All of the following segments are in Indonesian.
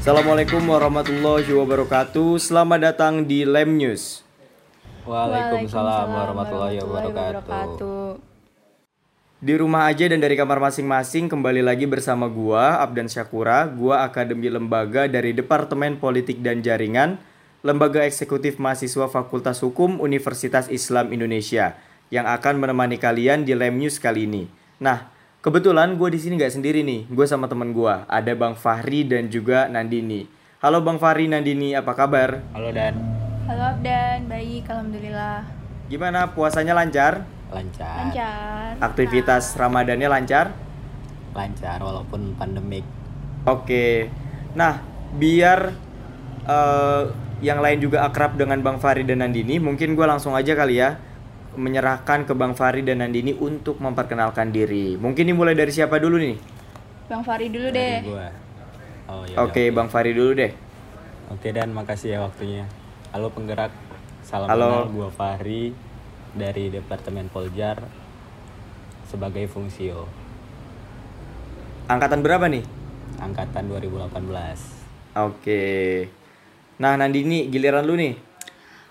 Assalamualaikum warahmatullahi wabarakatuh. Selamat datang di Lem News. Waalaikumsalam warahmatullahi wabarakatuh. Di rumah aja dan dari kamar masing-masing kembali lagi bersama gua Abdan Syakura, gua Akademi Lembaga dari Departemen Politik dan Jaringan, Lembaga Eksekutif Mahasiswa Fakultas Hukum Universitas Islam Indonesia yang akan menemani kalian di Lem News kali ini. Nah, kebetulan gue di sini nggak sendiri nih, gue sama temen gue, ada Bang Fahri dan juga Nandini. Halo Bang Fahri, Nandini, apa kabar? Halo Dan, Halo Abdan, baik, alhamdulillah. Gimana puasanya lancar? lancar. Lancar. Aktivitas Ramadannya lancar? Lancar walaupun pandemik. Oke. Nah, biar eh, yang lain juga akrab dengan Bang Fahri dan Nandini, mungkin gue langsung aja kali ya menyerahkan ke Bang Fahri dan Nandini untuk memperkenalkan diri. Mungkin dimulai dari siapa dulu nih? Bang Fari dulu Dari deh. gua. Oh ya. Oke, Bang Fahri dulu deh. Oke Dan, makasih ya waktunya. Halo penggerak. Salam Halo. kenal gua Fahri dari Departemen Poljar sebagai fungsio Angkatan berapa nih? angkatan 2018. Oke. Nah, Nandini, giliran lu nih.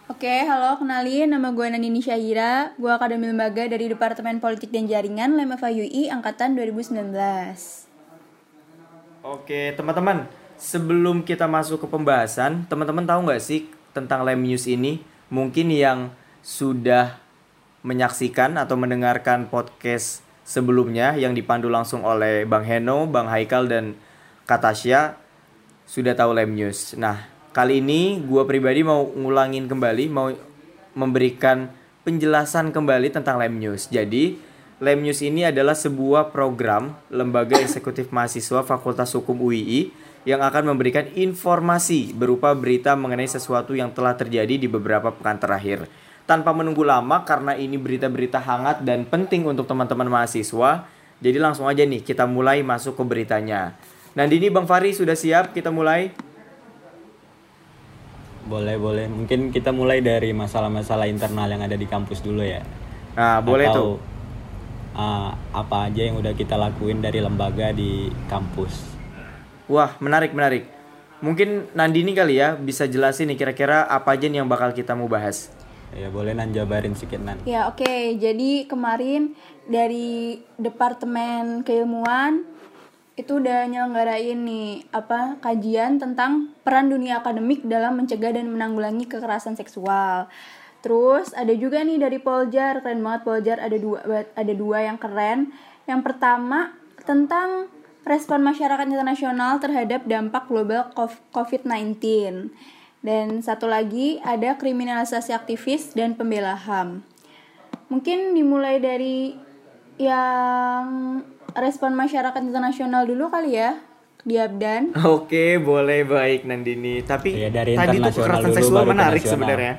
Oke, halo, kenalin nama gue Nandini Syahira. Gue akademi lembaga dari Departemen Politik dan Jaringan Lemfa UI angkatan 2019. Oke, teman-teman. Sebelum kita masuk ke pembahasan, teman-teman tahu nggak sih tentang Lem News ini? Mungkin yang sudah menyaksikan atau mendengarkan podcast sebelumnya yang dipandu langsung oleh Bang Heno, Bang Haikal, dan Katasya sudah tahu Lem News. Nah, kali ini gua pribadi mau ngulangin kembali, mau memberikan penjelasan kembali tentang Lem News. Jadi, Lem News ini adalah sebuah program lembaga eksekutif mahasiswa Fakultas Hukum UII yang akan memberikan informasi berupa berita mengenai sesuatu yang telah terjadi di beberapa pekan terakhir. Tanpa menunggu lama karena ini berita-berita hangat dan penting untuk teman-teman mahasiswa. Jadi langsung aja nih kita mulai masuk ke beritanya. Nandini Bang Fari sudah siap? Kita mulai. Boleh, boleh. Mungkin kita mulai dari masalah-masalah internal yang ada di kampus dulu ya. Nah, boleh Atau, tuh. uh, apa aja yang udah kita lakuin dari lembaga di kampus. Wah, menarik menarik. Mungkin Nandini kali ya bisa jelasin nih kira-kira apa aja nih yang bakal kita mau bahas. Ya boleh Nan jabarin sedikit Nan. Ya, oke. Jadi kemarin dari Departemen Keilmuan itu udah nyelenggarain nih apa kajian tentang peran dunia akademik dalam mencegah dan menanggulangi kekerasan seksual. Terus ada juga nih dari Poljar, keren banget Poljar ada dua ada dua yang keren. Yang pertama tentang respon masyarakat internasional terhadap dampak global COVID-19. Dan satu lagi ada kriminalisasi aktivis dan pembela HAM. Mungkin dimulai dari yang respon masyarakat internasional dulu kali ya di Abdan. Oke, boleh baik Nandini. Tapi Iya, dari tadi tuh kekerasan dulu, seksual menarik sebenarnya.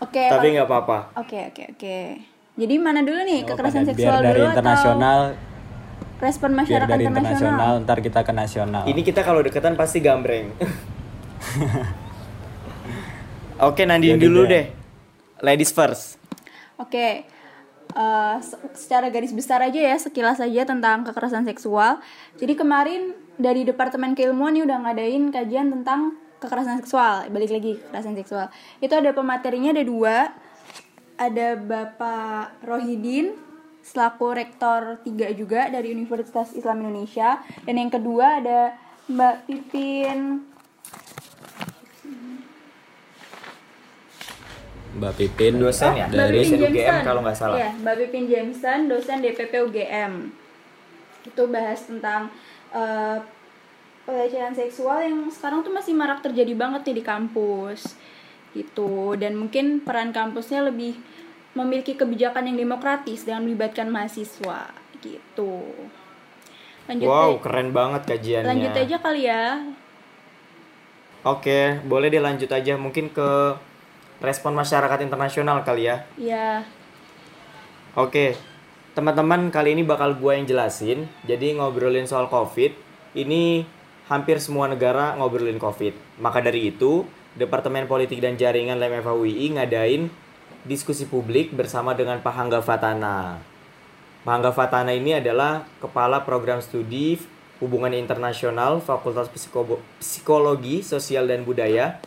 Oke. Tapi kalau- nggak apa-apa. Oke, oke, oke. Jadi mana dulu nih Nggak kekerasan seksual biar dari dulu internasional, atau respon biar masyarakat dari internasional? internasional, ntar kita ke nasional. Ini kita kalau deketan pasti gambreng. Oke, Nandini Jadi dulu deh. deh. Ladies first. Oke, eh, se- secara garis besar aja ya, sekilas aja tentang kekerasan seksual. Jadi kemarin dari Departemen Keilmuan nih udah ngadain kajian tentang kekerasan seksual. Balik lagi kekerasan seksual. Itu ada pematerinya ada dua. Ada Bapak Rohidin selaku rektor 3 juga dari Universitas Islam Indonesia dan yang kedua ada Mbak Pipin Mbak Pipin Dosen ya? Mbak dari Pipin UGM Jameson. kalau nggak salah. Iya, Mbak Pipin Jameson, dosen DPP UGM. Itu bahas tentang eh, pelecehan seksual yang sekarang tuh masih marak terjadi banget nih di kampus. Gitu. Dan mungkin peran kampusnya lebih memiliki kebijakan yang demokratis dengan melibatkan mahasiswa gitu. Lanjut Wow, aja- keren banget kajiannya. lanjut aja kali ya. Oke, boleh deh lanjut aja mungkin ke respon masyarakat internasional kali ya. Ya, Oke, teman-teman kali ini bakal gue yang jelasin. Jadi ngobrolin soal COVID, ini hampir semua negara ngobrolin COVID. Maka dari itu, Departemen Politik dan Jaringan LMFA UI ngadain diskusi publik bersama dengan Pak Hangga Fatana. Pak Hangga Fatana ini adalah Kepala Program Studi Hubungan Internasional Fakultas Psiko- Psikologi Sosial dan Budaya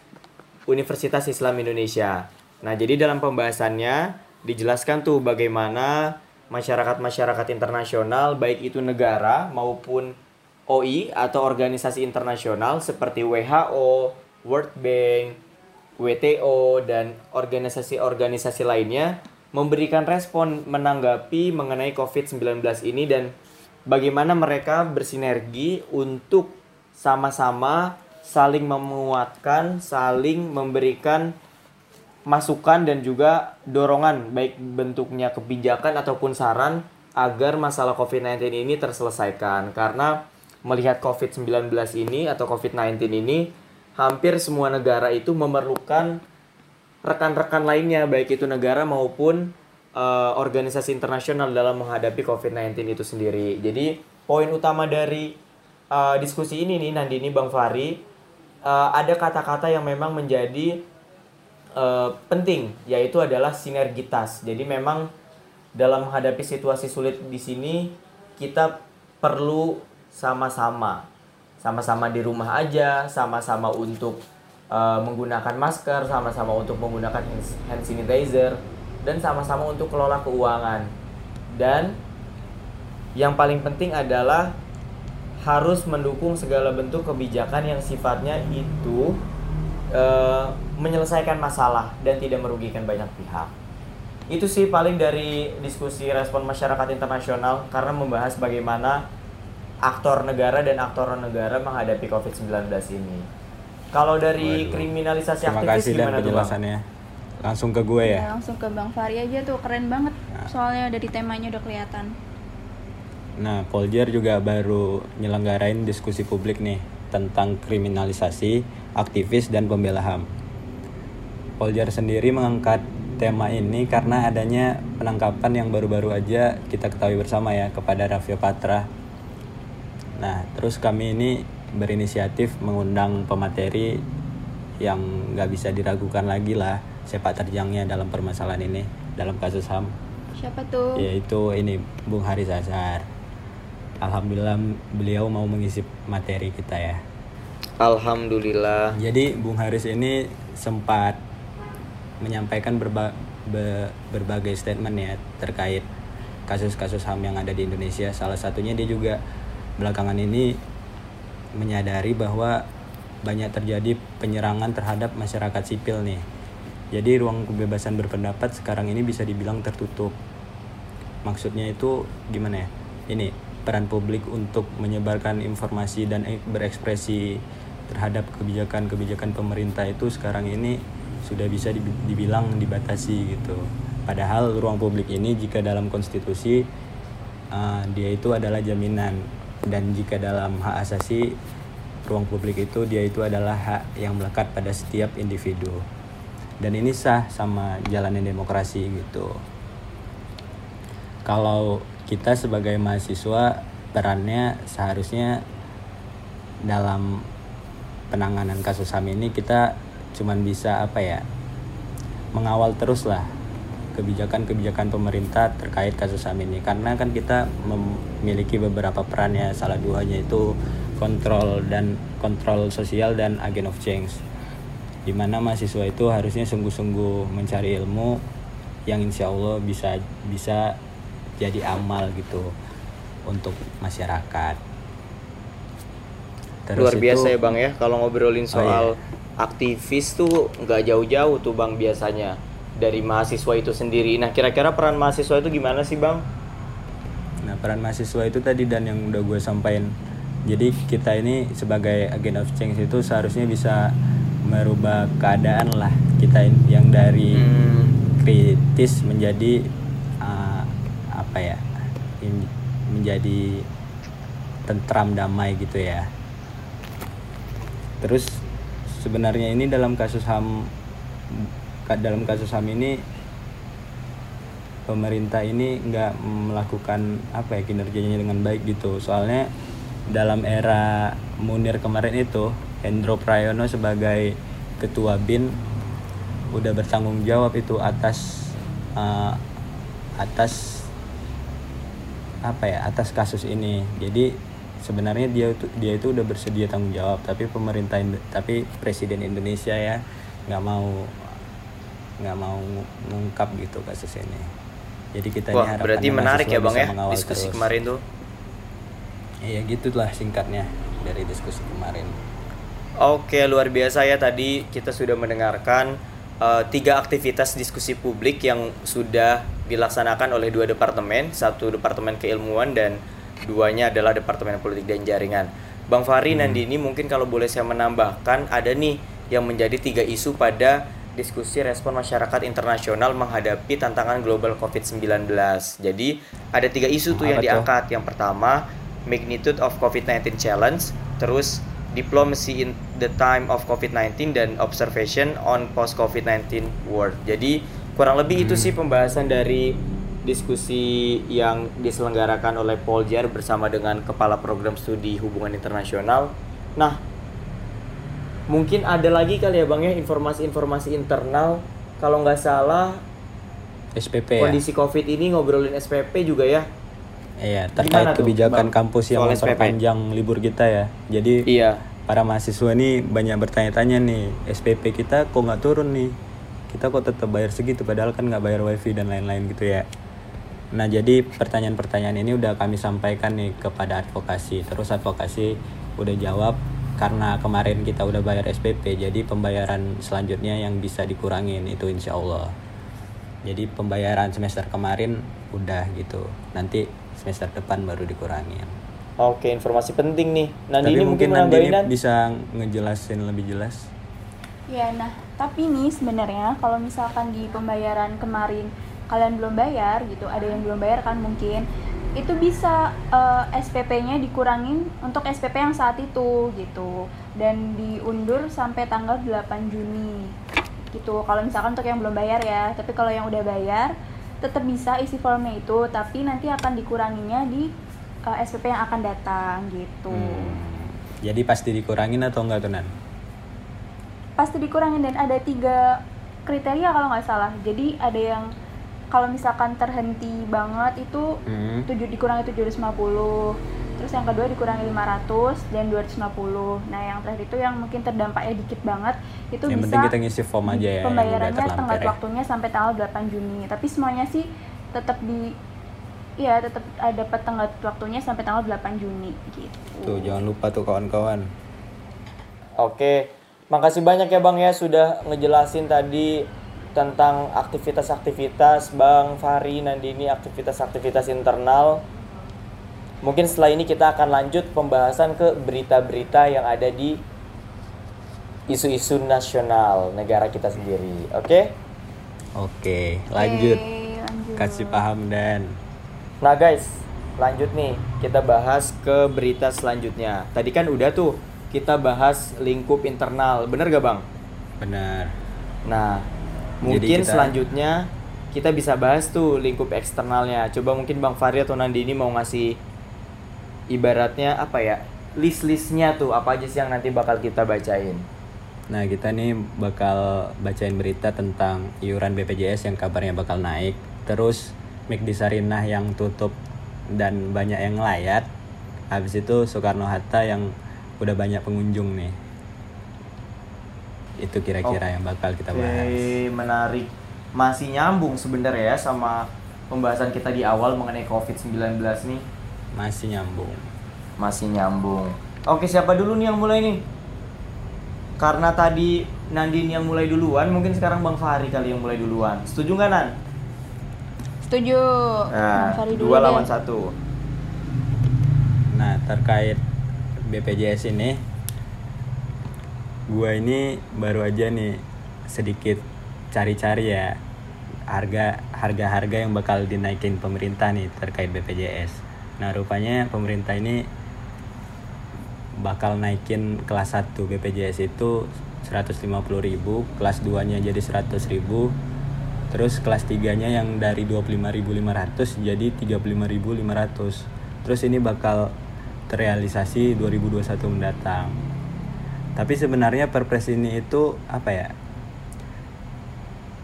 Universitas Islam Indonesia. Nah, jadi dalam pembahasannya dijelaskan tuh bagaimana masyarakat-masyarakat internasional baik itu negara maupun OI atau organisasi internasional seperti WHO, World Bank, WTO dan organisasi-organisasi lainnya memberikan respon menanggapi mengenai COVID-19 ini dan bagaimana mereka bersinergi untuk sama-sama saling menguatkan, saling memberikan masukan dan juga dorongan baik bentuknya kebijakan ataupun saran agar masalah COVID-19 ini terselesaikan karena melihat COVID-19 ini atau COVID-19 ini hampir semua negara itu memerlukan rekan-rekan lainnya baik itu negara maupun uh, organisasi internasional dalam menghadapi COVID-19 itu sendiri. Jadi poin utama dari uh, diskusi ini nih Nandini Bang Fari uh, ada kata-kata yang memang menjadi uh, penting yaitu adalah sinergitas. Jadi memang dalam menghadapi situasi sulit di sini kita perlu sama-sama sama-sama di rumah aja, sama-sama untuk uh, menggunakan masker, sama-sama untuk menggunakan hand sanitizer dan sama-sama untuk kelola keuangan. Dan yang paling penting adalah harus mendukung segala bentuk kebijakan yang sifatnya itu uh, menyelesaikan masalah dan tidak merugikan banyak pihak. Itu sih paling dari diskusi respon masyarakat internasional karena membahas bagaimana aktor negara dan aktor negara menghadapi COVID-19 ini. Kalau dari Waduh. kriminalisasi Terima aktivis kasih dan gimana tuh Bang? penjelasannya. Langsung ke gue Ya, ya. langsung ke Bang Fari aja tuh keren banget. Nah. Soalnya dari temanya udah kelihatan. Nah, Poljar juga baru nyelenggarain diskusi publik nih tentang kriminalisasi aktivis dan pembela HAM. Poljar sendiri mengangkat tema ini karena adanya penangkapan yang baru-baru aja kita ketahui bersama ya kepada Raffio Patra. Nah, terus kami ini berinisiatif mengundang pemateri yang nggak bisa diragukan lagi lah sepak terjangnya dalam permasalahan ini dalam kasus HAM Siapa tuh? yaitu ini Bung Haris Azhar. Alhamdulillah beliau mau mengisi materi kita ya. Alhamdulillah. Jadi Bung Haris ini sempat menyampaikan berba- be- berbagai statement ya terkait kasus-kasus HAM yang ada di Indonesia. Salah satunya dia juga belakangan ini menyadari bahwa banyak terjadi penyerangan terhadap masyarakat sipil nih. Jadi ruang kebebasan berpendapat sekarang ini bisa dibilang tertutup. Maksudnya itu gimana ya? Ini peran publik untuk menyebarkan informasi dan e- berekspresi terhadap kebijakan-kebijakan pemerintah itu sekarang ini sudah bisa dibi- dibilang dibatasi gitu. Padahal ruang publik ini jika dalam konstitusi uh, dia itu adalah jaminan. Dan jika dalam hak asasi ruang publik itu dia itu adalah hak yang melekat pada setiap individu. Dan ini sah sama jalanan demokrasi gitu. Kalau kita sebagai mahasiswa perannya seharusnya dalam penanganan kasus HAM ini kita cuman bisa apa ya mengawal terus lah kebijakan-kebijakan pemerintah terkait kasus HAM ini. Karena kan kita memiliki beberapa peran ya salah duanya itu kontrol dan kontrol sosial dan agent of change. Di mana mahasiswa itu harusnya sungguh-sungguh mencari ilmu yang insya Allah bisa bisa jadi amal gitu untuk masyarakat. Luar biasa itu- ya Bang ya kalau ngobrolin soal aktivis tuh nggak jauh-jauh tuh Bang biasanya dari mahasiswa itu sendiri. Nah, kira-kira peran mahasiswa itu gimana sih Bang? Nah, peran mahasiswa itu tadi dan yang udah gue sampaikan. Jadi kita ini sebagai agent of change itu seharusnya bisa merubah keadaan lah kita yang dari Hmm, kritis menjadi uh, apa ya? in- menjadi tentram damai gitu ya. Terus sebenarnya ini dalam kasus HAM dalam kasus HAM ini pemerintah ini nggak melakukan apa ya kinerjanya dengan baik gitu soalnya dalam era Munir kemarin itu Hendro Prayono sebagai ketua BIN udah bertanggung jawab itu atas eh, atas apa ya atas kasus ini jadi sebenarnya dia itu dia itu udah bersedia tanggung jawab tapi pemerintah tapi presiden Indonesia ya nggak mau nggak mau mengungkap gitu kasus ini jadi kita Wah, berarti menarik ya Bang ya diskusi terus. kemarin tuh. Iya gitulah singkatnya dari diskusi kemarin. Oke, luar biasa ya tadi kita sudah mendengarkan eh, tiga aktivitas diskusi publik yang sudah dilaksanakan oleh dua departemen, satu departemen keilmuan dan duanya adalah departemen politik dan jaringan. Bang Fahri Nandini mungkin kalau boleh saya menambahkan ada nih yang menjadi tiga isu pada diskusi respon masyarakat internasional menghadapi tantangan global COVID-19. Jadi ada tiga isu tuh yang diangkat. Yang pertama magnitude of COVID-19 challenge, terus diplomacy in the time of COVID-19 dan observation on post COVID-19 world. Jadi kurang lebih itu sih pembahasan dari diskusi yang diselenggarakan oleh Poljar bersama dengan Kepala Program Studi Hubungan Internasional. Nah, mungkin ada lagi kali ya Bang ya informasi-informasi internal kalau nggak salah SPP ya. kondisi COVID ini ngobrolin SPP juga ya. Iya, Gimana terkait tuh, kebijakan Bang? kampus yang memperpanjang libur kita ya. Jadi Iya. para mahasiswa nih banyak bertanya-tanya nih, SPP kita kok nggak turun nih? Kita kok tetap bayar segitu padahal kan nggak bayar wifi dan lain-lain gitu ya. Nah jadi pertanyaan-pertanyaan ini udah kami sampaikan nih kepada advokasi. Terus advokasi udah jawab karena kemarin kita udah bayar SPP, jadi pembayaran selanjutnya yang bisa dikurangin itu insya Allah. Jadi pembayaran semester kemarin udah gitu. Nanti semester depan baru dikurangin. Oke, informasi penting nih. Nandini Tapi mungkin mungkin nanti menambahin Nan? bisa ngejelasin lebih jelas. Ya, nah, tapi nih sebenarnya kalau misalkan di pembayaran kemarin kalian belum bayar gitu, ada yang belum bayar kan mungkin itu bisa eh, SPP-nya dikurangin untuk SPP yang saat itu gitu dan diundur sampai tanggal 8 Juni gitu. Kalau misalkan untuk yang belum bayar ya, tapi kalau yang udah bayar tetap bisa isi formnya itu, tapi nanti akan dikuranginya di eh, SPP yang akan datang gitu. Hmm. Jadi pasti dikurangin atau enggak tuh? Pasti dikurangin dan ada tiga kriteria kalau nggak salah jadi ada yang kalau misalkan terhenti banget itu Hmm. tujuh dikurangi 750 terus yang kedua dikurangi 500 dan 250 nah yang terakhir itu yang mungkin terdampaknya dikit banget itu Yang bisa penting kita ngisi form aja ya, pembayarannya tenggat ya. waktunya sampai tanggal 8 Juni tapi semuanya sih tetap di Iya, tetap ada dapat tenggat waktunya sampai tanggal 8 Juni gitu. Tuh jangan lupa tuh kawan-kawan. Oke, makasih banyak ya Bang ya sudah ngejelasin tadi tentang aktivitas-aktivitas Bang Fahri Nandini, aktivitas-aktivitas internal. Mungkin setelah ini kita akan lanjut pembahasan ke berita-berita yang ada di isu-isu nasional negara kita sendiri. Oke? Oke, lanjut. Oke, lanjut. Kasih paham dan Nah guys, lanjut nih kita bahas ke berita selanjutnya. Tadi kan udah tuh kita bahas lingkup internal, bener gak bang? benar. Nah, mungkin kita- selanjutnya kita bisa bahas tuh lingkup eksternalnya. Coba mungkin Bang Fahri atau Nandini mau ngasih ibaratnya apa ya list-listnya tuh apa aja sih yang nanti bakal kita bacain. Nah, kita nih bakal bacain berita tentang iuran BPJS yang kabarnya bakal naik. Terus McD Sarinah yang tutup dan banyak yang layat. Habis itu Soekarno-Hatta yang udah banyak pengunjung nih. Itu kira-kira yang bakal kita bahas. Oke, menarik. Masih nyambung sebenarnya ya sama pembahasan kita di awal mengenai COVID-19 nih. Masih nyambung. Masih nyambung. Oke, siapa dulu nih yang mulai nih? Karena tadi Nandini yang mulai duluan, mungkin sekarang Bang Fahri kali yang mulai duluan. Setuju nggak Nan? Setuju. Nah, Bang Fahri dulu dua deh. lawan satu. Nah, terkait BPJS ini gua ini baru aja nih sedikit cari-cari ya harga harga-harga yang bakal dinaikin pemerintah nih terkait BPJS. Nah, rupanya pemerintah ini bakal naikin kelas 1 BPJS itu 150.000, kelas 2-nya jadi 100.000, terus kelas 3-nya yang dari 25.500 jadi 35.500. Terus ini bakal terrealisasi 2021 mendatang. Tapi sebenarnya Perpres ini itu apa ya?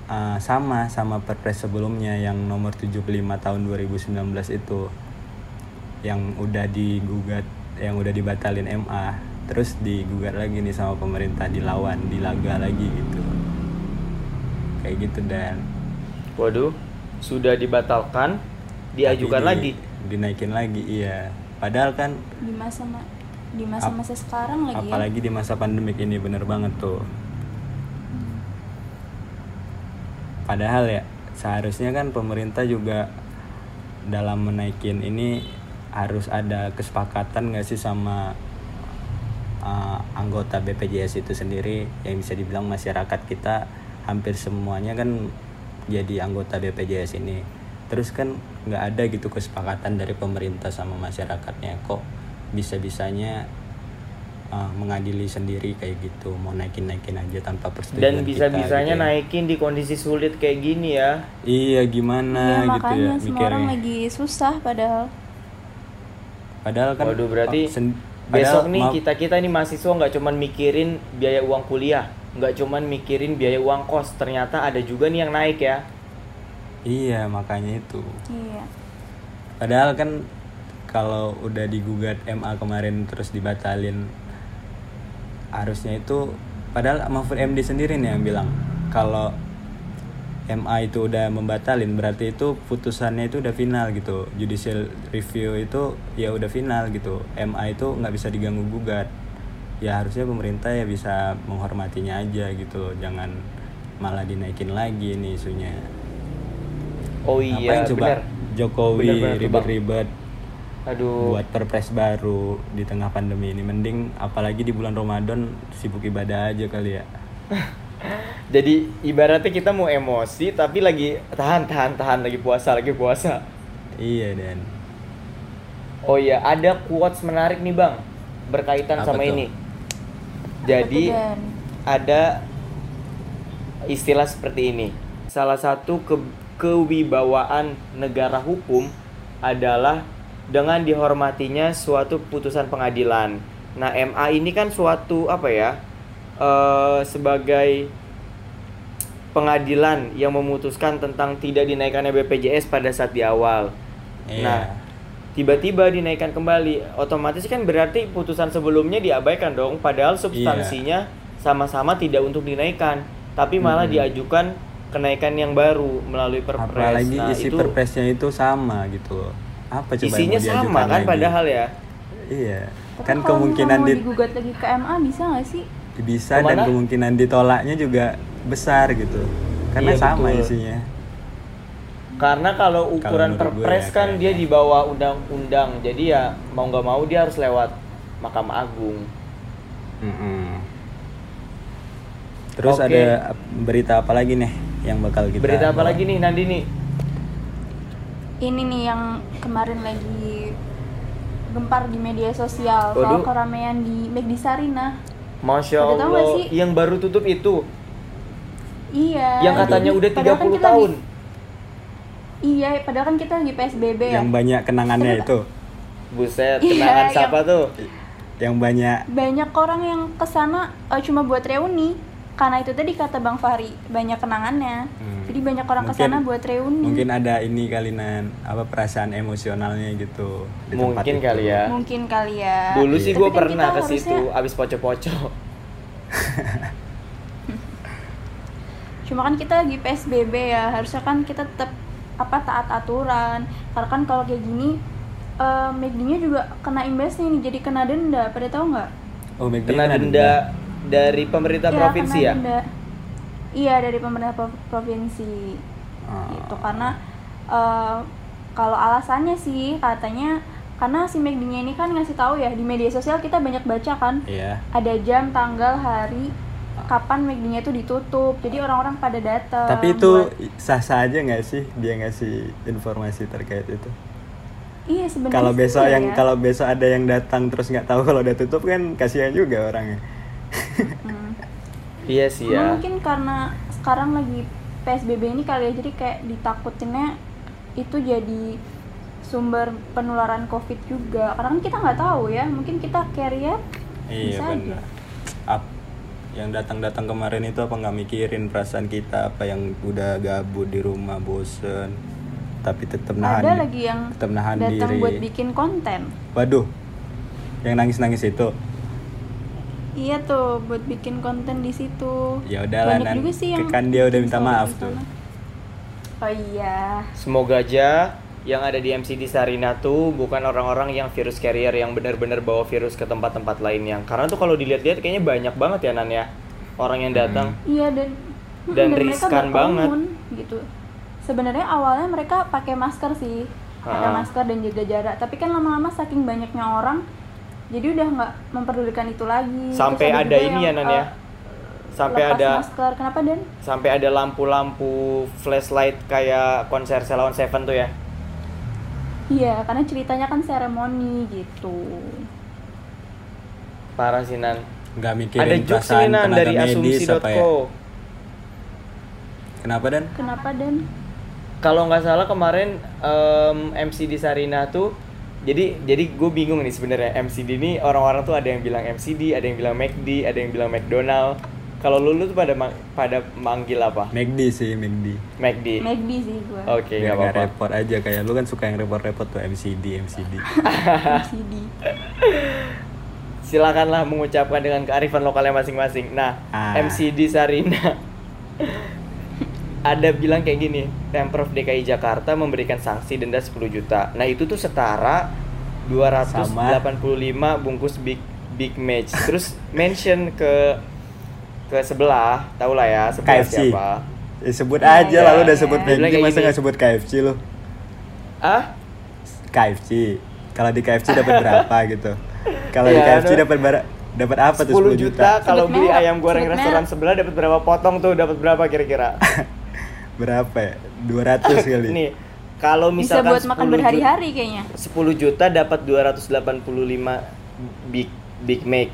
Eh, sama sama Perpres sebelumnya yang nomor 75 tahun 2019 itu yang udah digugat yang udah dibatalin MA terus digugat lagi nih sama pemerintah dilawan dilaga lagi gitu kayak gitu dan Waduh, sudah dibatalkan, diajukan di- lagi. dinaikin lagi iya padahal kan di masa ma- di masa-masa sekarang lagi ya. apalagi di masa pandemik ini bener banget tuh. Padahal ya seharusnya kan pemerintah juga dalam menaikin ini harus ada kesepakatan nggak sih sama uh, anggota BPJS itu sendiri? Yang bisa dibilang masyarakat kita hampir semuanya kan jadi anggota BPJS ini terus kan nggak ada gitu kesepakatan dari pemerintah sama masyarakatnya kok bisa-bisanya uh, mengadili sendiri kayak gitu mau naikin naikin aja tanpa persetujuan Dan kita bisa-bisanya gitu ya. naikin di kondisi sulit kayak gini ya. iya Iya, gimana gitu makanya ya semua orang mikirnya lagi susah padahal padahal kan Waduh, berarti oh, sen- Besok padahal nih maaf- kita kita nih mahasiswa nggak cuman mikirin biaya uang kuliah, nggak cuman mikirin biaya uang kos, ternyata ada juga nih yang naik ya. Iya makanya itu. Iya. Padahal kan kalau udah digugat MA kemarin terus dibatalin harusnya itu padahal Mahfud MD sendiri nih yang bilang kalau MA itu udah membatalin berarti itu putusannya itu udah final gitu. Judicial review itu ya udah final gitu. MA itu nggak bisa diganggu gugat. Ya harusnya pemerintah ya bisa menghormatinya aja gitu loh. Jangan malah dinaikin lagi nih isunya Oh Ngapain iya, coba benar. Jokowi Benar, benar tuh, Bang. ribet-ribet Aduh. buat perpres baru di tengah pandemi ini mending apalagi di bulan Ramadan sibuk ibadah aja kali ya Jadi ibaratnya kita mau emosi tapi lagi tahan tahan tahan lagi puasa lagi puasa. iya dan Oh iya, ada quotes menarik nih bang berkaitan Apa sama tuh? ini. Jadi ada istilah seperti ini. Salah satu ke kewibawaan negara hukum adalah dengan dihormatinya suatu putusan pengadilan. Nah, MA ini kan suatu apa ya? eh, sebagai pengadilan yang memutuskan tentang tidak dinaikannya BPJS pada saat di awal. Iya. Nah, tiba-tiba dinaikkan kembali, otomatis kan berarti putusan sebelumnya diabaikan dong, padahal substansinya sama-sama tidak untuk dinaikkan, tapi malah Hmm. diajukan kenaikan yang baru melalui perpres. apalagi Nah, isi itu perpresnya itu sama gitu loh apa coba isinya sama kan lagi? padahal ya. iya Tapi kan kalau kemungkinan di, digugat lagi ke MA bisa nggak sih? bisa dan Ke mana? kemungkinan ditolaknya juga besar gitu karena Iya, sama betul. isinya Karena kalau ukuran gue perpres ya, kan dia di bawah undang-undang, jadi ya mau nggak mau dia harus lewat Mahkamah Agung. Mm-mm. terus Oke. ada berita apa lagi nih yang bakal kita Berita apa bawa? lagi nih Nandini? Ini nih yang kemarin lagi gempar di media sosial soal Waduh. keramaian di McD Sarina. Masya Pada tahu nggak Allah, sih? yang baru tutup itu, Iya. yang katanya jadi- udah 30 padahal kan kita tahun. lagi- iya, padahal kan kita lagi PSBB ya. yang banyak kenangannya itu Buset, Iya, kenangan yang- siapa tuh? yang banyak Banyak orang yang ke sana eh, cuma buat reuni. Karena itu tadi kata Bang Fahri, banyak kenangannya. Hmm. Jadi banyak orang Mungkin- ke sana buat reuni. mungkin ada ini kali nan apa perasaan emosionalnya gitu di tempat Mungkin itu. kali ya. Mungkin kali ya. Dulu sih Tapi gue kan pernah ke situ harusnya- abis poco-poco. Cuma kan kita lagi PSBB ya, harusnya kan kita tetap apa taat aturan. Karena kan kalau kayak gini eh McD-nya juga kena imbasnya nih, jadi kena denda. Pada tahu nggak? oh McD Kena kan denda dari pemerintah Iya, provinsi ya? denda. Iya dari pemerintah pro- provinsi. Oh. Gitu karena eh, kalau alasannya sih katanya karena si McD-nya ini kan ngasih tahu ya di media sosial kita banyak baca kan iya ada jam, tanggal, hari, kapan McD-nya itu ditutup. Jadi orang-orang pada datang. tapi itu buat- sah-sah aja nggak sih dia ngasih informasi terkait itu iya sebenarnya. kalau besok iya yang ya. kalau besok ada yang datang terus nggak tahu kalau udah tutup kan kasihan juga orangnya. Iya sih ya. mungkin karena sekarang lagi PSBB ini kali ya jadi kayak ditakutinnya itu jadi sumber penularan COVID juga. Karena kan kita nggak tahu ya, mungkin kita carrier iya bisa aja. yang datang-datang kemarin itu apa nggak mikirin perasaan kita apa yang udah gabut di rumah bosen tapi tetap nahan Ada lagi yang tetap nahan datang diri buat bikin konten. waduh yang nangis-nangis itu. Iya tuh buat bikin konten di situ. Ya udahlah, Banyak juga sih yang Kan dia udah minta maaf tuh. Oh iya. Semoga aja yang ada di MCD Sarina tuh bukan orang-orang yang virus carrier yang benar-benar bawa virus ke tempat-tempat lainnya. Karena tuh kalau dilihat-lihat kayaknya banyak banget ya Nan ya orang yang datang. Iya dan Dan mereka riskan banget. gitu. Sebenarnya awalnya mereka pakai masker sih, pakai Ah. masker dan jaga jarak. Tapi kan lama-lama saking banyaknya orang, jadi udah nggak memperdulikan itu lagi. Sampai Terus ada juga ini ya Nan ya. Sampai lepas ada masker. Kenapa dan? sampai ada lampu-lampu flashlight kayak konser Selawan Seven tuh ya. Iya, karena ceritanya kan seremoni gitu. Parah sih Nan. Nggak mikirin Ada jokes perasaan nih Nan dari apa ya. asumsi.co. Kenapa dan? Kenapa dan? Kalau nggak salah kemarin em, MCD Sarina tuh jadi jadi gue bingung nih sebenarnya MCD ini orang-orang tuh ada yang bilang MCD, ada yang bilang McD, ada yang bilang McDonald. Kalau lu, lu tuh pada ma- pada manggil apa? McD sih, McD. McD. McD sih gua. Oke, nggak apa-apa. repot aja kayak lu kan suka yang repot-repot tuh MCD, MCD. MCD. Silakanlah mengucapkan dengan kearifan lokalnya masing-masing. Nah, Ah. MCD Sarina ada bilang kayak gini, Pemprov DKI Jakarta memberikan sanksi denda 10 juta. Nah, itu tuh setara 285 bungkus Big Big Match. Terus mention ke ke sebelah, tau lah ya, sebelah KFC. siapa. Eh, sebut aja lah lu udah sebut McD kayak masa gini. nggak sebut KFC lu? Ah? KFC. Kalau di KFC dapat berapa gitu? Kalau di Iya, KFC dapat ber- dapat apa tuh 10 10 juta, juta? kalau beli ayam goreng restoran sebelah dapat berapa potong tuh? Dapat berapa kira-kira? Berapa ya? 200 kali. Nih, kalau Bisa misalkan buat makan 10 ju- berhari-hari kayaknya. 10 juta dapat 285 Big Big Mac.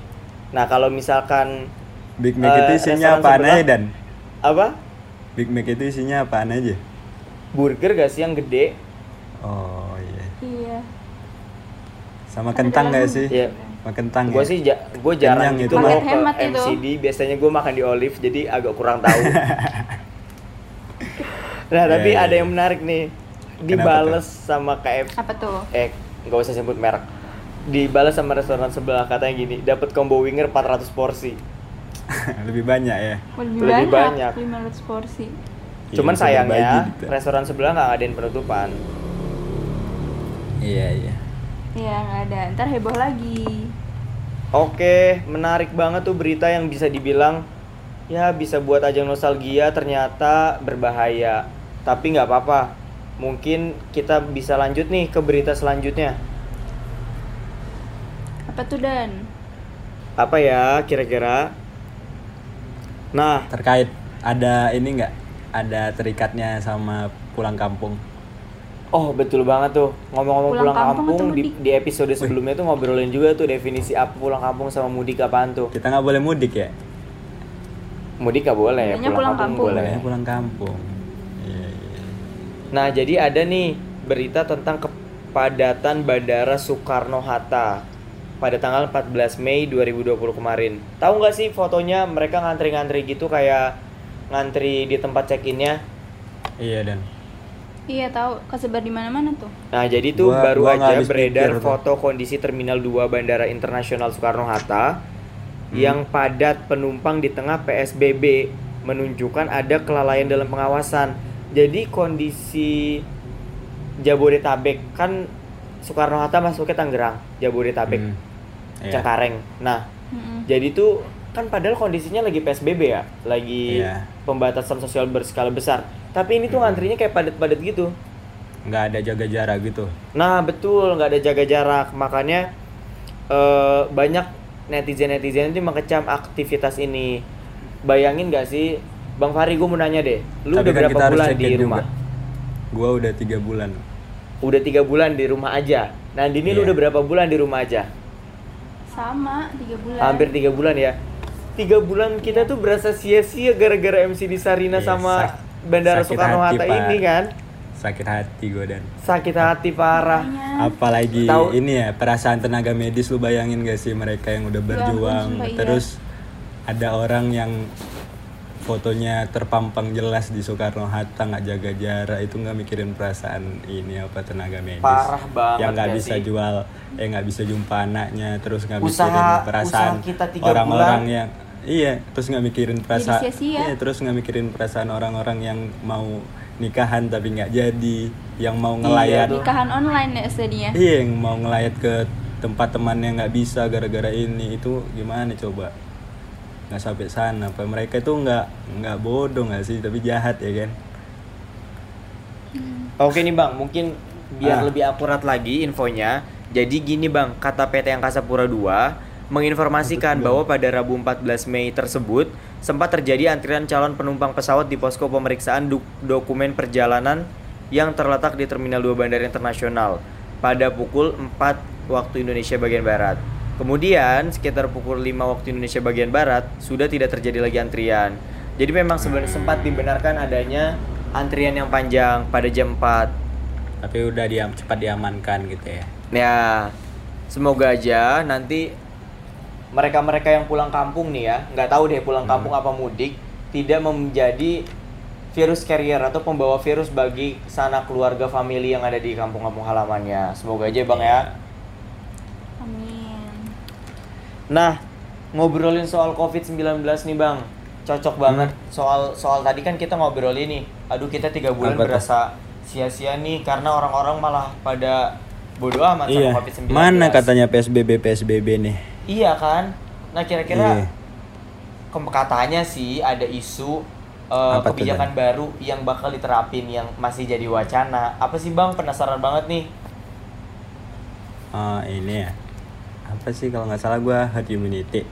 Nah, kalau misalkan Big Mac Eh, itu isinya restoran apaan sebelah. aja dan? apa? Big Mac itu isinya apaan aja? Burger gak sih yang gede? Oh iya. Iya. Sama Ada kentang dalam gak sih? Iya. Sama kentang Gue ya? sih ja- gue jarang Kenyang gitu itu. Paket ke hemat itu. MCD. Biasanya gue makan di Olive jadi agak kurang tahu. nah, tapi Iya, iya, ada iya. yang menarik nih. Dibales sama KFC Apa tuh? eh nggak usah sebut merek. Dibalas sama restoran sebelah katanya gini, dapat combo winger 400 porsi. Lebih banyak ya. Lebih, Lebih banyak, banyak. 500 porsi. Iya, Cuman bisa sayangnya gitu. restoran sebelah nggak ngadain penutupan. Iya iya. Iya, nggak ada. Ntar heboh lagi. Oke, menarik banget tuh berita yang bisa dibilang ya bisa buat ajang nostalgia ternyata berbahaya. Tapi nggak apa-apa. Mungkin kita bisa lanjut nih ke berita selanjutnya. Apa tuh Dan? Apa ya kira-kira? Nah, Terkait ada ini nggak? Ada terikatnya sama pulang kampung. oh betul banget tuh. Ngomong-ngomong Pulang pulang, kampung kampung, di, di episode sebelumnya tuh ngobrolin juga tuh definisi apa pulang kampung sama mudik apaan tuh. Kita nggak boleh mudik ya? Mudik gak boleh, pulang, pulang kampung, kampung. Boleh pulang kampung. Nah, jadi ada nih berita tentang kepadatan Bandara Soekarno-Hatta pada tanggal 14 Mei 2020 kemarin. Tahu nggak sih fotonya mereka ngantri-ngantri gitu kayak ngantri di tempat check-innya. Iya dan. Iya tahu, kesebar di mana-mana tuh. Nah, jadi tuh Gua- baru gua aja beredar pikir tuh. foto kondisi Terminal 2 Bandara Internasional Soekarno-Hatta Hmm. yang padat penumpang di tengah PSBB menunjukkan ada kelalaian dalam pengawasan. Jadi kondisi Jabodetabek kan Soekarno-Hatta masuknya Tangerang, Jabodetabek, Hmm. Iya. Cengkareng. Nah, Mm-mm. jadi tuh kan padahal kondisinya lagi PSBB ya, lagi Iya. pembatasan sosial berskala besar. Tapi ini tuh ngantrinya kayak padat-padat gitu. Nggak ada jaga jarak gitu. Nah betul nggak ada jaga jarak makanya eh, banyak netizen netizen itu mengecam aktivitas ini. Bayangin nggak sih, Bang Fahri gue mau nanya deh, lu Tapi udah kan berapa bulan di rumah? juga. Gua udah tiga bulan. Udah tiga bulan di rumah aja. Nah Dini lu Iya. udah berapa bulan di rumah aja? Sama, tiga bulan. Hampir tiga bulan ya. Tiga bulan kita tuh berasa sia-sia gara-gara MC di Sarina Iya, sama sak- Bandara Soekarno Hatta ini kan. Sakit hati gue dan. Sakit hati parah. Apalagi Tahu- ini ya perasaan tenaga medis lu bayangin gak sih mereka yang udah berjuang iya. terus ada orang yang fotonya terpampang jelas di Soekarno Hatta nggak jaga jarak itu nggak mikirin perasaan ini apa tenaga medis. Parah banget yang nggak gak bisa sih? jual eh nggak bisa jumpa anaknya terus nggak mikirin perasaan orang-orang yang iya terus nggak mikirin perasaan iya terus nggak mikirin perasaan orang-orang yang mau nikahan tapi nggak jadi yang mau Iya ngelayat tuh. nikahan online ya sedihnya iya yang mau ngelayat ke tempat temannya nggak bisa gara-gara ini itu gimana coba nggak sampai sana. Apa mereka itu nggak nggak bodoh nggak sih? Tapi jahat ya kan? Oke nih bang, mungkin biar Ah. lebih akurat lagi infonya. Jadi gini bang, kata PT Angkasa Pura II menginformasikan bahwa pada Rabu 14 Mei tersebut sempat terjadi antrian calon penumpang pesawat di posko pemeriksaan duk- dokumen perjalanan yang terletak di Terminal 2 Bandara Internasional pada pukul 4 waktu Indonesia bagian Barat. Kemudian sekitar pukul 5 waktu Indonesia bagian Barat sudah tidak terjadi lagi antrian. Jadi memang sebenarnya sempat dibenarkan adanya antrian yang panjang pada jam 4. tapi udah diam cepat diamankan gitu ya Ya, semoga aja nanti mereka-mereka yang pulang kampung nih ya, nggak tahu deh pulang kampung apa mudik, tidak menjadi virus carrier atau pembawa virus bagi sanak keluarga family yang ada di kampung-kampung halamannya. Semoga aja bang ya. amin Nah, ngobrolin soal COVID-19 nih bang, cocok banget. Soal soal tadi kan kita ngobrolin nih, aduh kita tiga bulan Apa berasa sia-sia nih karena orang-orang malah pada bodoh amat iya sama COVID-19. mana katanya psbb psbb nih Iya kan? Nah kira-kira Iya. katanya sih ada isu uh, Apa kebijakan baru yang bakal diterapin yang masih jadi wacana. Apa sih bang? Penasaran banget nih. oh ini ya apa sih kalau nggak salah gua herd immunity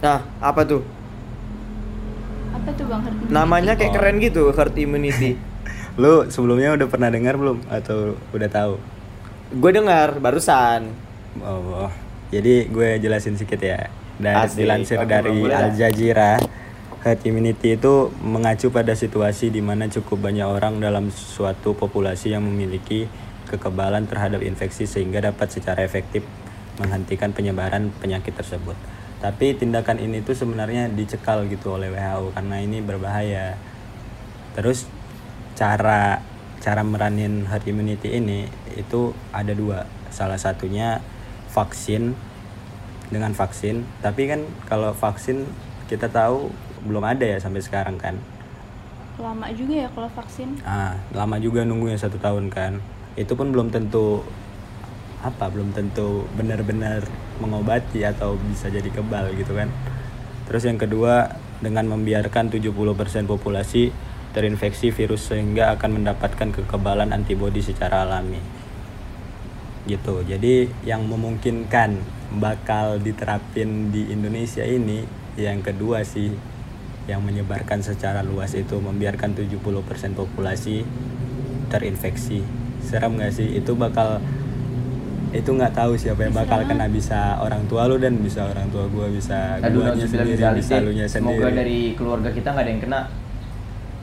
Nah apa tuh? apa tuh bang herd immunity? Namanya kayak Oh. keren gitu, herd immunity. lu sebelumnya udah pernah dengar belum atau udah tahu Gue dengar barusan. Oh, oh. jadi gue jelasin sedikit ya. Dari Asik. dilansir Oke, dari Al dah. Jazeera, herd immunity itu mengacu pada situasi di mana cukup banyak orang dalam suatu populasi yang memiliki kekebalan terhadap infeksi sehingga dapat secara efektif menghentikan penyebaran penyakit tersebut. Tapi tindakan ini tuh sebenarnya dicekal gitu oleh WHO karena ini berbahaya. Terus cara cara meranin herd immunity ini itu ada dua. Salah satunya vaksin dengan vaksin. Tapi kan kalau vaksin kita tahu belum ada ya sampai sekarang kan. Lama juga ya kalau vaksin? Ah lama juga nunggunya satu tahun kan. Itu pun belum tentu apa belum tentu benar-benar mengobati atau bisa jadi kebal gitu kan. Terus yang kedua dengan membiarkan 70% populasi terinfeksi virus sehingga akan mendapatkan kekebalan antibodi secara alami. Gitu. Jadi yang memungkinkan bakal diterapin di Indonesia ini yang kedua sih yang menyebarkan secara luas itu membiarkan 70% populasi terinfeksi. Serem nggak sih? Itu bakal itu nggak tahu siapa yang bakal kena bisa orang tua lu dan bisa orang tua gua bisa Aduh, guanya sendiri bisa lunya Semoga sendiri dari keluarga kita nggak ada yang kena.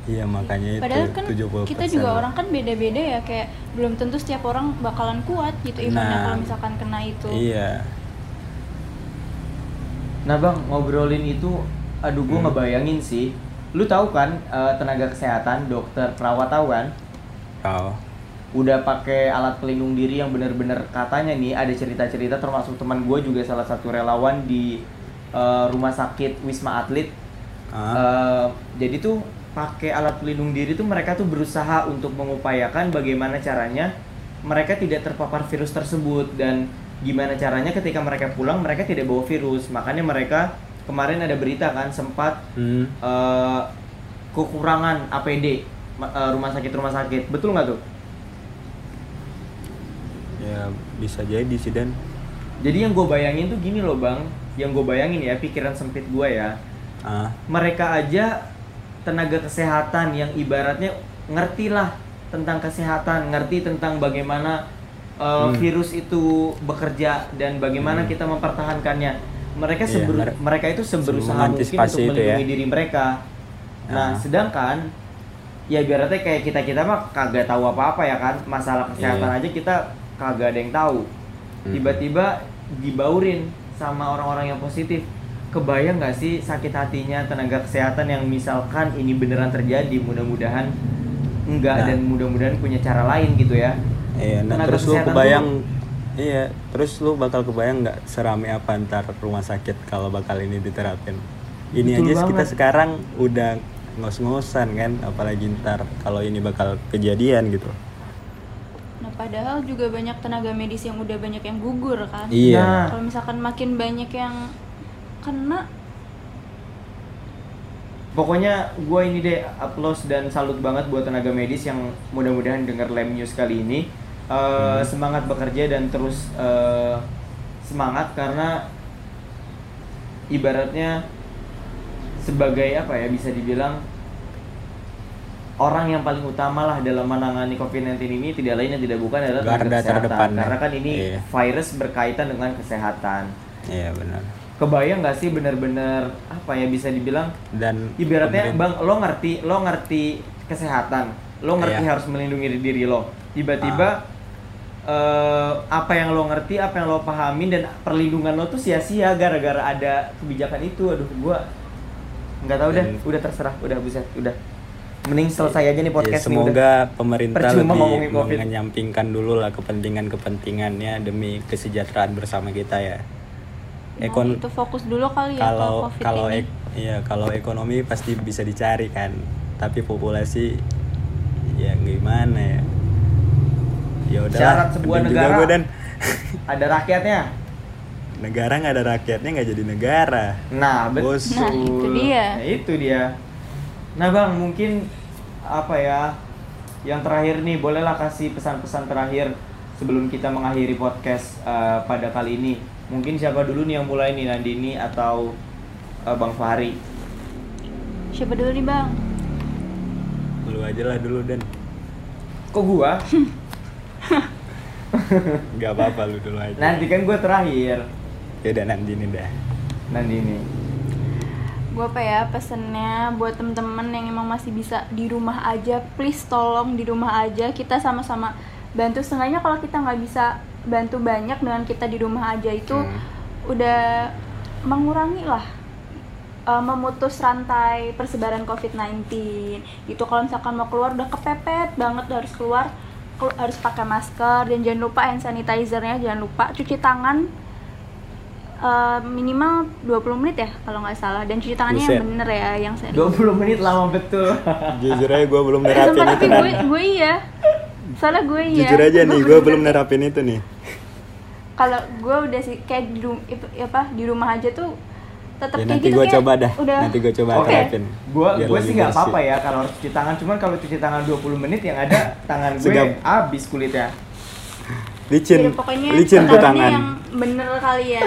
iya makanya itu padahal kan 70% kita juga orang kan beda-beda ya kayak belum tentu setiap orang bakalan kuat gitu imannya Nah. kalau misalkan kena itu iya Nah bang ngobrolin itu, aduh gue Hmm. ngebayangin sih. Lu tahu kan eh, tenaga kesehatan, dokter, perawat tahu kan? kau udah pakai alat pelindung diri yang bener-bener katanya nih ada cerita-cerita termasuk teman gue juga salah satu relawan di eh, rumah sakit Wisma Atlet. Eh, jadi tuh pakai alat pelindung diri tuh mereka tuh berusaha untuk mengupayakan bagaimana caranya mereka tidak terpapar virus tersebut dan gimana caranya ketika mereka pulang mereka tidak bawa virus. Makanya mereka kemarin ada berita kan sempat hmm, eh, kekurangan APD eh, rumah sakit rumah sakit. Betul nggak tuh ya bisa jadi sih dan jadi yang gue bayangin tuh gini loh bang yang gue bayangin ya pikiran sempit gue ya ah mereka aja tenaga kesehatan yang ibaratnya ngerti lah tentang kesehatan, ngerti tentang bagaimana uh, Hmm. virus itu bekerja dan bagaimana Hmm. kita mempertahankannya. Mereka Iya, seber- mer- mereka itu seberusaha mungkin untuk itu melindungi ya. diri mereka. Nah, Ah. sedangkan ya ibaratnya kayak kita kita mah kagak tahu apa-apa ya kan masalah kesehatan Iya. aja kita kagak ada yang tahu. Hmm. Tiba-tiba dibaurin sama orang-orang yang positif. kebayang nggak sih sakit hatinya tenaga kesehatan yang misalkan ini beneran terjadi mudah-mudahan enggak Nah. dan mudah-mudahan punya cara lain gitu ya Iya, nah Tenaga terus lu kebayang iya, terus lu bakal kebayang nggak serame apa ntar rumah sakit kalau bakal ini diterapin. Ini Betul aja kita banget. sekarang udah ngos-ngosan kan, apalagi ntar kalau ini bakal kejadian gitu. Nah, padahal juga banyak tenaga medis yang udah banyak yang gugur kan. Iya. Nah. Kalau misalkan makin banyak yang kena Pokoknya gue ini deh applause dan salut banget buat tenaga medis yang mudah-mudahan dengar Lem News kali ini Eh, semangat bekerja dan terus eh, semangat karena ibaratnya sebagai apa ya bisa dibilang orang yang paling utama lah dalam menangani COVID-19 ini tidak lain dan tidak bukan adalah Garda kesehatan terdepan ya. karena kan ini Iya. virus berkaitan dengan kesehatan. Iya benar. Kebayang nggak sih benar-benar apa ya bisa dibilang Dan ibaratnya pemerintah- bang lo ngerti lo ngerti kesehatan lo ngerti Iya. harus melindungi diri lo tiba-tiba eh, apa yang lo ngerti apa yang lo pahamin dan perlindungan lo tuh sia-sia gara-gara ada kebijakan itu aduh gua nggak tahu deh udah terserah udah buset udah mending selesai aja nih Ya, podcast nih semoga udah pemerintah lebih menyampingkan dulu lah kepentingan-kepentingannya demi kesejahteraan bersama kita ya. nah, Ekon itu fokus dulu kali ya kalau ke COVID kalau ini. ek- iya kalau ekonomi pasti bisa dicari kan tapi populasi ya gimana ya ya udah Syarat sebuah negara. dan ada rakyatnya negara nggak ada rakyatnya nggak jadi negara nah betul Bos. Nah, itu dia. Nah, itu dia nah bang mungkin apa ya? Yang terakhir nih bolehlah kasih pesan-pesan terakhir sebelum kita mengakhiri podcast eh, pada kali ini. Mungkin siapa dulu nih yang mulai nih Nandini atau eh, Bang Fahri? Siapa dulu nih, Bang? lu aja lah dulu dan kok gua? Nggak apa-apa lu dulu aja. Nanti kan gua terakhir. Ya udah nanti ini dah Nandini Gue apa ya pesennya buat temen-temen yang emang masih bisa di rumah aja, please tolong di rumah aja kita sama-sama bantu. Setengahnya kalau kita nggak bisa bantu banyak dengan kita di rumah aja itu Hmm. udah mengurangi lah eh, memutus rantai persebaran COVID-19 gitu kalau misalkan mau keluar udah kepepet banget harus keluar kelu- harus pakai masker dan jangan lupa hand sanitizernya jangan lupa cuci tangan eh, minimal 20 menit ya kalau nggak salah. Dan cuci tangannya yang Buset. bener ya yang serius. 20 menit lama betul. Jujur aja gue belum Eh, nerapin sumpah, itu gue gue iya. Soalnya gue iya. Jujur aja nih gue belum nerapin itu nih. Kalau gue udah sih kayak di rum- ip- apa di rumah aja tuh tetap ya kayak nanti gitu gue kayak coba dah. udah nanti gue coba Oke, terapin. gua lebih sih nggak apa-apa ya kalau harus cuci tangan, cuman kalau cuci tangan 20 menit yang ada tangan gue Segap. habis kulitnya. licin. Pokoknya licin tuh tangannya tangan. yang bener kali ya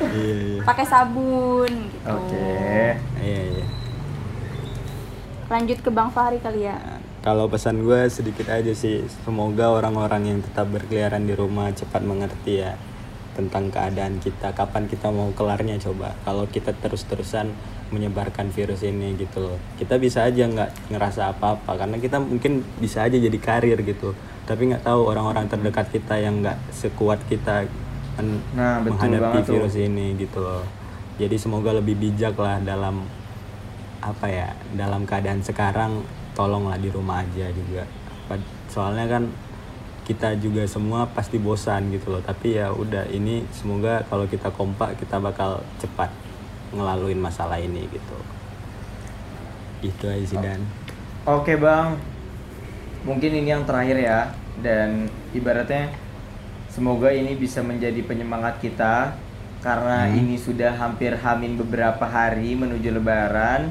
iya iya. Pakai sabun gitu. Oke. iya iya. Lanjut ke bang Fahri kali ya. Nah, kalau pesan gue sedikit aja sih semoga orang-orang yang tetap berkeliaran di rumah cepat mengerti ya tentang keadaan kita kapan kita mau kelarnya coba. Kalau kita terus-terusan menyebarkan virus ini gitu loh. Kita bisa aja nggak ngerasa apa-apa karena kita mungkin bisa aja jadi karir gitu. Tapi nggak tahu orang-orang terdekat kita yang nggak sekuat kita Nah, betul menghadapi banget tuh. virus ini gitu loh. Jadi semoga lebih bijak lah dalam apa ya dalam keadaan sekarang tolonglah di rumah aja juga. Soalnya kan kita juga semua pasti bosan gitu loh. Tapi ya udah ini semoga kalau kita kompak kita bakal cepat ngelaluin masalah ini gitu. Itu aja sih dan. Oke, Bang. Mungkin ini yang terakhir ya. Dan ibaratnya semoga ini bisa menjadi penyemangat kita karena Hmm. ini sudah hampir hamin beberapa hari menuju lebaran.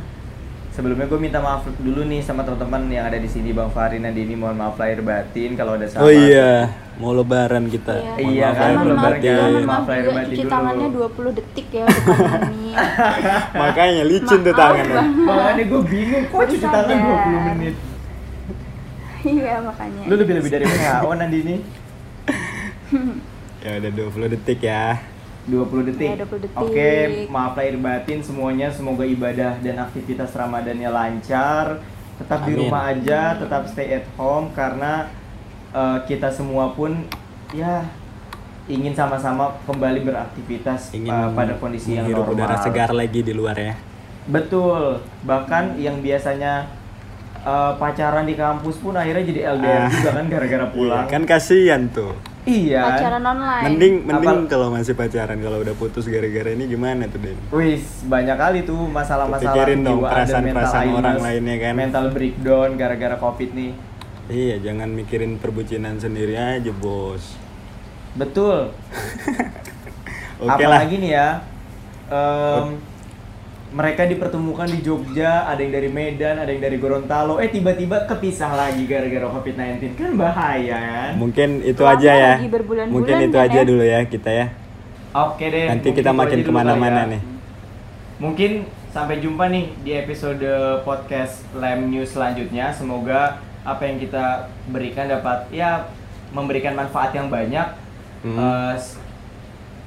Sebelumnya gue minta maaf dulu nih sama teman-teman yang ada di sini Bang Fahri Nandini mohon maaf lahir batin kalau ada salah. oh iya mau lebaran kita Iya. Mohon Iya kan, lahir maaf, lebaran mohon Maaf maaf lahir juga batin cuci dulu. tangannya 20 detik ya depan ini makanya licin tuh Maaf, tangannya Bang. Makanya gue bingung kok cuci tangan sadar. 20 menit. iya makanya Lu lebih-lebih dari WHO Nandini. Ya udah 20 detik ya 20 detik. 20 detik. Oke, maaf lahir batin semuanya. Semoga ibadah dan aktivitas Ramadannya lancar. Tetap di Amin. rumah aja, tetap stay at home karena eh, kita semua pun ya ingin sama-sama kembali beraktivitas ingin uh, pada kondisi yang normal. udara segar lagi di luar ya Betul. Bahkan yang biasanya uh, pacaran di kampus pun akhirnya jadi LDR Ah. juga kan gara-gara pulang. Iya, kan kasihan tuh Iya. pacaran online mending mending kalau masih pacaran kalau udah putus gara-gara ini gimana tuh Den Wis, banyak kali tuh masalah-masalah Pikirin dong perasaan-perasaan mental orang lainnya kan. Mental breakdown gara-gara Covid nih. iya jangan mikirin perbucinan sendiri aja bos Betul. oke lah Apalagi nih ya. em, mereka dipertemukan di Jogja, ada yang dari Medan, ada yang dari Gorontalo. Eh tiba-tiba kepisah lagi gara-gara Covid-19. Kan bahaya kan? mungkin itu Lama aja ya mungkin itu kan aja ya? dulu ya kita ya Oke deh. nanti kita makin ke mana-mana ya. nih Mungkin sampai jumpa nih di episode podcast Lem News selanjutnya. Semoga apa yang kita berikan dapat ya memberikan manfaat yang banyak. Hmm. S-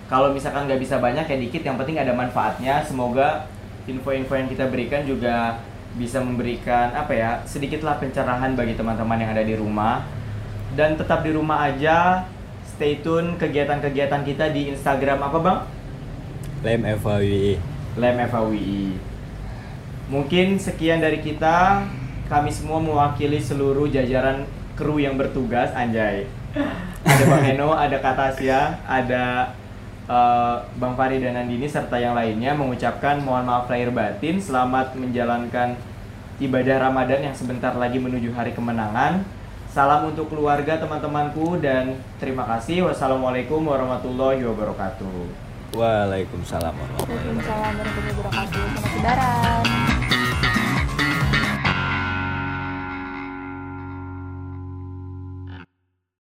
kalau misalkan nggak bisa banyak ya dikit, yang penting ada manfaatnya. Semoga info-info yang kita berikan juga bisa memberikan apa ya sedikitlah pencerahan bagi teman-teman yang ada di rumah. Dan tetap di rumah aja. Stay tune kegiatan-kegiatan kita di Instagram apa bang? lem FAWI Lem FAWI. Mungkin sekian dari kita. Kami semua mewakili seluruh jajaran kru yang bertugas, anjay. Ada Bang Heno, ada Katasya, ada eh, Bang Fari dan Nandini serta yang lainnya mengucapkan mohon maaf lahir batin. Selamat menjalankan ibadah Ramadan yang sebentar lagi menuju hari kemenangan. Salam untuk keluarga teman-temanku dan terima kasih. Wassalamualaikum warahmatullahi wabarakatuh. Waalaikumsalam warahmatullahi wabarakatuh Waalaikumsalam warahmatullahi wabarakatuh. Selamat lebaran.